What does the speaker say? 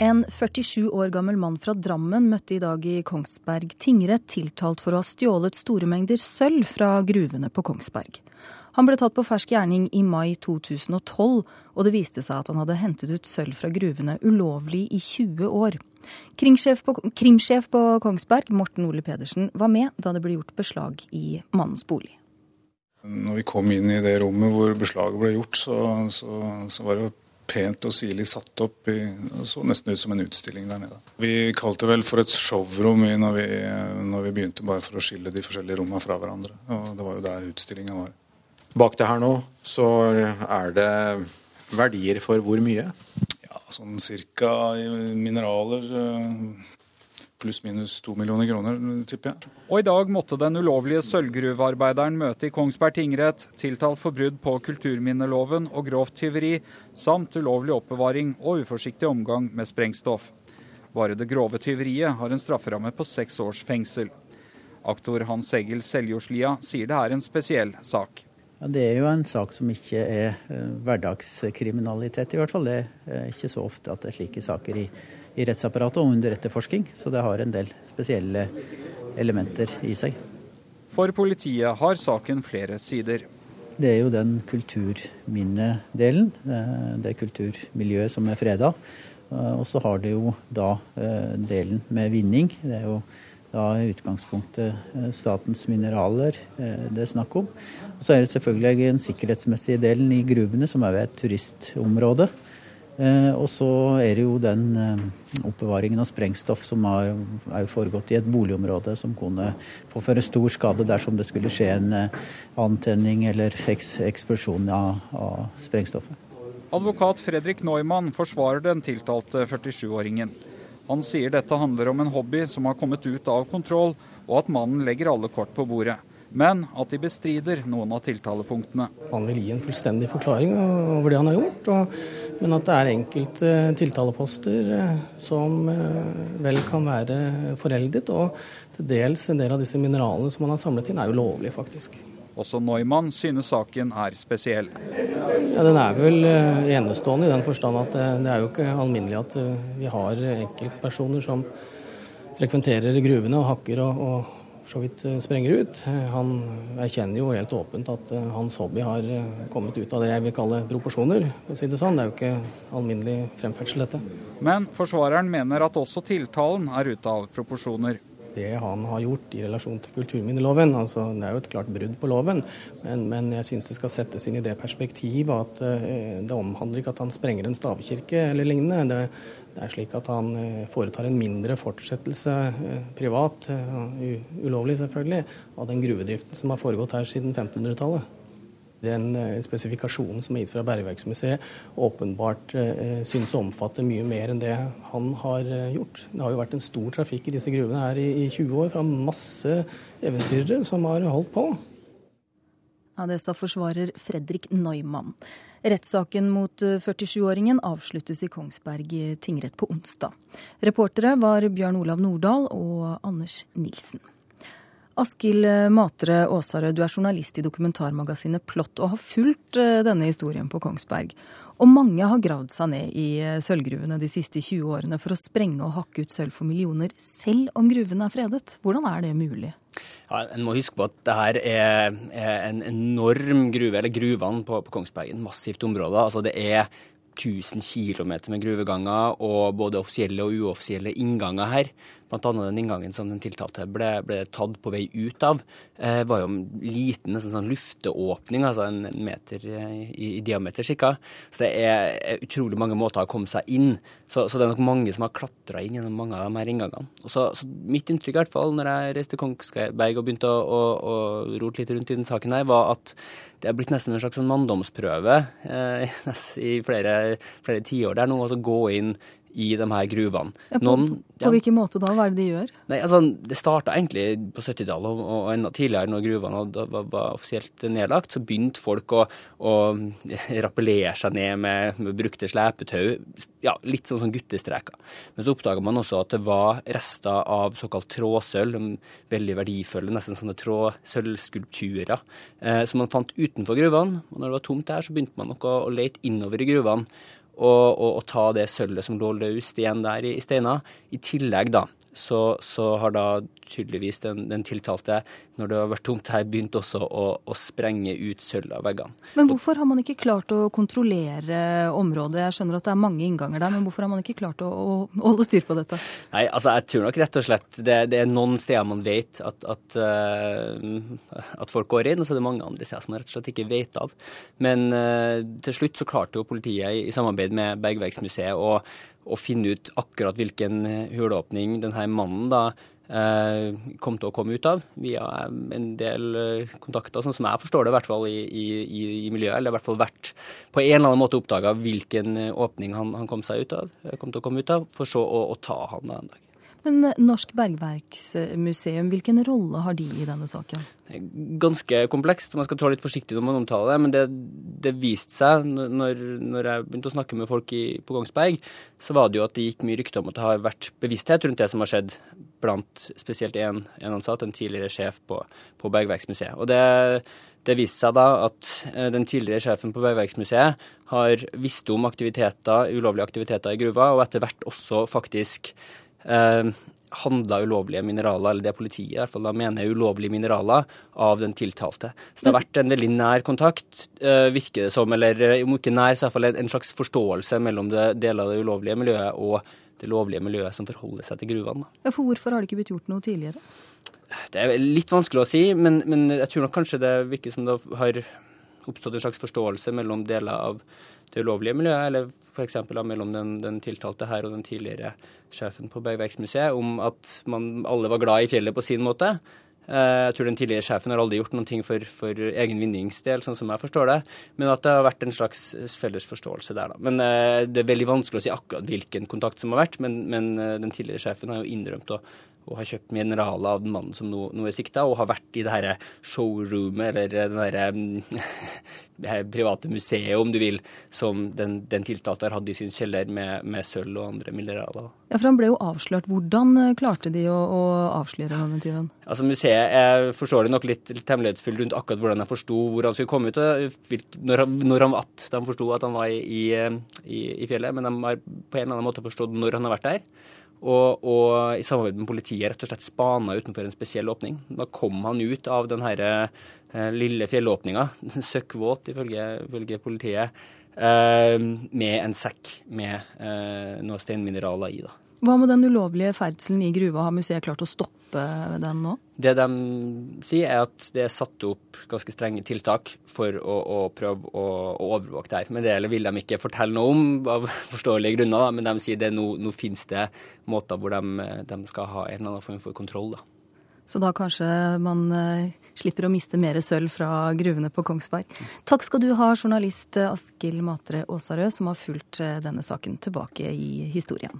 En 47 år gammel mann fra Drammen møtte i dag i Kongsberg tingrett tiltalt for å ha stjålet store mengder sølv fra gruvene på Kongsberg. Han ble tatt på fersk gjerning i mai 2012, og det viste seg at han hadde hentet ut sølv fra gruvene ulovlig i 20 år. Krimsjef på, krimsjef på Kongsberg, Morten Ole Pedersen, var med da det ble gjort beslag i mannens bolig. Når vi kom inn i det rommet hvor beslaget ble gjort, så, så, så var det pent og sirlig satt opp. I, så nesten ut som en utstilling der nede. Vi kalte det vel for et showrom når vi, når vi begynte, bare for å skille de forskjellige rommene fra hverandre. Og det var jo der utstillinga var. Bak det her nå så er det verdier for hvor mye? Ja, sånn cirka mineraler pluss-minus to millioner kroner, tipper jeg. Og i dag måtte den ulovlige sølvgruvearbeideren møte i Kongsberg tingrett, tiltalt for brudd på kulturminneloven og grovt tyveri, samt ulovlig oppbevaring og uforsiktig omgang med sprengstoff. Bare det grove tyveriet har en strafferamme på seks års fengsel. Aktor Hans Egil Seljordslia sier det er en spesiell sak. Ja, det er jo en sak som ikke er hverdagskriminalitet, i hvert fall. Det er ikke så ofte at det er slike saker i i rettsapparatet og under etterforsking, så det har en del spesielle elementer i seg. For politiet har saken flere sider. Det er jo den kulturminnedelen, det kulturmiljøet som er freda. Og så har det jo da delen med vinning. Det er jo da i utgangspunktet statens mineraler det er snakk om. Og så er det selvfølgelig den sikkerhetsmessige delen i gruvene, som er et turistområde. Og så er det jo den oppbevaringen av sprengstoff som har, er foregått i et boligområde, som kunne påføre stor skade dersom det skulle skje en antenning eller eksplosjon av, av sprengstoffet. Advokat Fredrik Neumann forsvarer den tiltalte 47-åringen. Han sier dette handler om en hobby som har kommet ut av kontroll, og at mannen legger alle kort på bordet men at de bestrider noen av tiltalepunktene. Han vil gi en fullstendig forklaring over det han har gjort, og, men at det er enkelte tiltaleposter eh, som eh, vel kan være foreldet. Og til dels en del av disse mineralene som man har samlet inn, er jo lovlige, faktisk. Også Neumann synes saken er spesiell. Ja, Den er vel eh, enestående i den forstand at det er jo ikke alminnelig at vi har enkeltpersoner som frekventerer gruvene og hakker og, og så vidt eh, sprenger ut. Han erkjenner jo helt åpent at eh, hans hobby har eh, kommet ut av det jeg vil kalle proporsjoner. å si Det sånn. Det er jo ikke alminnelig fremferdsel, dette. Men forsvareren mener at også tiltalen er ute av proporsjoner. Det han har gjort i relasjon til kulturminneloven, altså det er jo et klart brudd på loven, men, men jeg syns det skal settes inn i det perspektivet at det omhandler ikke at han sprenger en stavkirke eller lignende. Det, det er slik at han eh, foretar en mindre fortsettelse eh, privat, eh, ulovlig selvfølgelig, av den gruvedriften som har foregått her siden 1500-tallet. Den spesifikasjonen som er gitt fra Bergverksmuseet, åpenbart synes å omfatte mye mer enn det han har gjort. Det har jo vært en stor trafikk i disse gruvene her i 20 år, fra masse eventyrere som har holdt på. Ja, Det sa forsvarer Fredrik Neumann. Rettssaken mot 47-åringen eh, avsluttes i Kongsberg tingrett på onsdag. Reportere var Bjørn Olav Nordahl og Anders Nilsen. Askild Matre Aasarød, du er journalist i dokumentarmagasinet Plott og har fulgt eh, denne historien på Kongsberg. Og mange har gravd seg ned i eh, sølvgruvene de siste 20 årene for å sprenge og hakke ut sølv for millioner, selv om gruvene er fredet. Hvordan er det mulig? Ja, En må huske på at det her er, en enorm gruve, eller gruvene på, på Kongsberg. En massivt område. Altså det er 1000 km med gruveganger og både offisielle og uoffisielle innganger her. Blant annet den inngangen som den tiltalte ble, ble tatt på vei ut av, eh, var jo en liten nesten sånn lufteåpning, altså en, meter i, i diameter ca. Så det er, utrolig mange måter å komme seg inn. Så, så det er nok mange som har klatra inn gjennom mange av de her inngangene. Og så, så Mitt inntrykk i hvert fall når jeg reiste til Kongsberg og begynte å, å, å rote litt rundt i den saken her, var at det er blitt nesten en slags sånn manndomsprøve eh, i flere, flere tiår der nå. Altså gå inn i de her gruvene. Ja, på, Noen, ja. på, hvilken måte da? Hva er det de gjør? Nei, altså, Det starta egentlig på 70-tallet og, og, enda tidligere, når gruvene var, var, offisielt nedlagt. Så begynte folk å, å rappellere seg ned med, med brukte slepetau. Ja, litt sånn som guttestreker. Men så oppdaga man også at det var rester av såkalt tråsølv, veldig verdifulle, nesten sånne tråsølvskulpturer, eh, som man fant utenfor gruvene. Og når det var tomt der, så begynte man nok å, å lete innover i gruvene. Og, og, og ta det sølvet som lå løst igjen der i, i steina. I tillegg da, så, så har da tydeligvis den, den, tiltalte, når det har vært tomt her, begynt også å, å sprenge ut sølv av veggene. Men hvorfor har man ikke klart å kontrollere området? Jeg skjønner at det er mange innganger der, men hvorfor har man ikke klart å, å holde styr på dette? Nei, altså jeg tror nok rett og slett det, det er noen steder man vet at, at, uh, at, folk går inn, og så er det mange andre steder som man rett og slett ikke vet av. Men uh, til slutt så klarte jo politiet i, i samarbeid med Bergverksmuseet å å finne ut akkurat hvilken hulåpning huleåpning denne mannen da eh, kom til å komme ut av, via en del eh, kontakter, sånn som jeg forstår det, i hvert fall i, i, i miljøet. Eller i hvert fall vært på en eller annen måte oppdaga hvilken åpning han, han, kom seg ut av, kom til å komme ut av, for så å, å ta han da en dag. Men Norsk bergverksmuseum, hvilken rolle har de i denne saken? Ganske komplekst. Man skal trå litt forsiktig når man omtaler det. Men det, det viste seg, når, når, jeg begynte å snakke med folk i, på Kongsberg, så var det jo at det gikk mye rykte om at det har vært bevissthet rundt det som har skjedd blant spesielt én ansatt, en tidligere sjef på, på Bergverksmuseet. Og det, det viste seg da at eh, den tidligere sjefen på Bergverksmuseet har visst om aktiviteter, ulovlige aktiviteter i gruva, og etter hvert også faktisk eh, handla ulovlige mineraler, eller det politiet i hvert fall da mener er ulovlige mineraler, av den tiltalte. Så det har vært en veldig nær kontakt, eh, virker det som, eller eh, om ikke nær, så iallfall en, en slags forståelse mellom det deler av det ulovlige miljøet og det lovlige miljøet som forholder seg til gruvene. Ja, for hvorfor har det ikke blitt gjort noe tidligere? Det er litt vanskelig å si, men, men jeg tror nok kanskje det virker som det har oppstått en slags forståelse mellom deler av det ulovlige miljøet, eller f.eks. mellom den, den, tiltalte her og den tidligere sjefen på Bergverksmuseet, om at man alle var glad i fjellet på sin måte. Eh, jeg tror den tidligere sjefen har aldri gjort noe for, for egen vinningsdel, sånn som jeg forstår det, men at det har vært en slags felles forståelse der, da. Men eh, det er veldig vanskelig å si akkurat hvilken kontakt som har vært, men, men eh, den tidligere sjefen har jo innrømt å og har kjøpt mineraler av den mannen som nå, nå er sikta, og har vært i det her showroomet, eller det mm, det her private museet, om du vil, som den, den tiltalte har hatt i sin kjeller med, med, sølv og andre mineraler. Ja, for han ble jo avslørt. Hvordan klarte de å, å avsløre denne tyven? Altså, Museet er forståelig nok litt, litt hemmelighetsfull rundt akkurat hvordan de forsto hvor han skulle komme ut, og når, når han at De forsto at han var i, i, i, fjellet, men de har på en eller annen måte forstått når han har vært der. Og, og, i samarbeid med politiet rett og slett spana utenfor en spesiell åpning. Da kom han ut av den her, eh, lille fjellåpninga, søkkvåt ifølge, ifølge politiet, eh, med en sekk med eh, noen steinmineraler i. da. Hva med den ulovlige ferdselen i gruva? Har museet klart å stoppe den nå? Det de sier, er at det er satt opp ganske strenge tiltak for å, å prøve å, å, overvåke det her. Men det vil de ikke fortelle noe om, av forståelige grunner. Da. Men de sier at nå, nå finnes det måter hvor de, de, skal ha en eller annen form for kontroll. da. Så da kanskje man uh, slipper å miste mer sølv fra gruvene på Kongsberg. Takk skal du ha, journalist Askild Matre Aasarød, som har fulgt uh, denne saken tilbake i historien.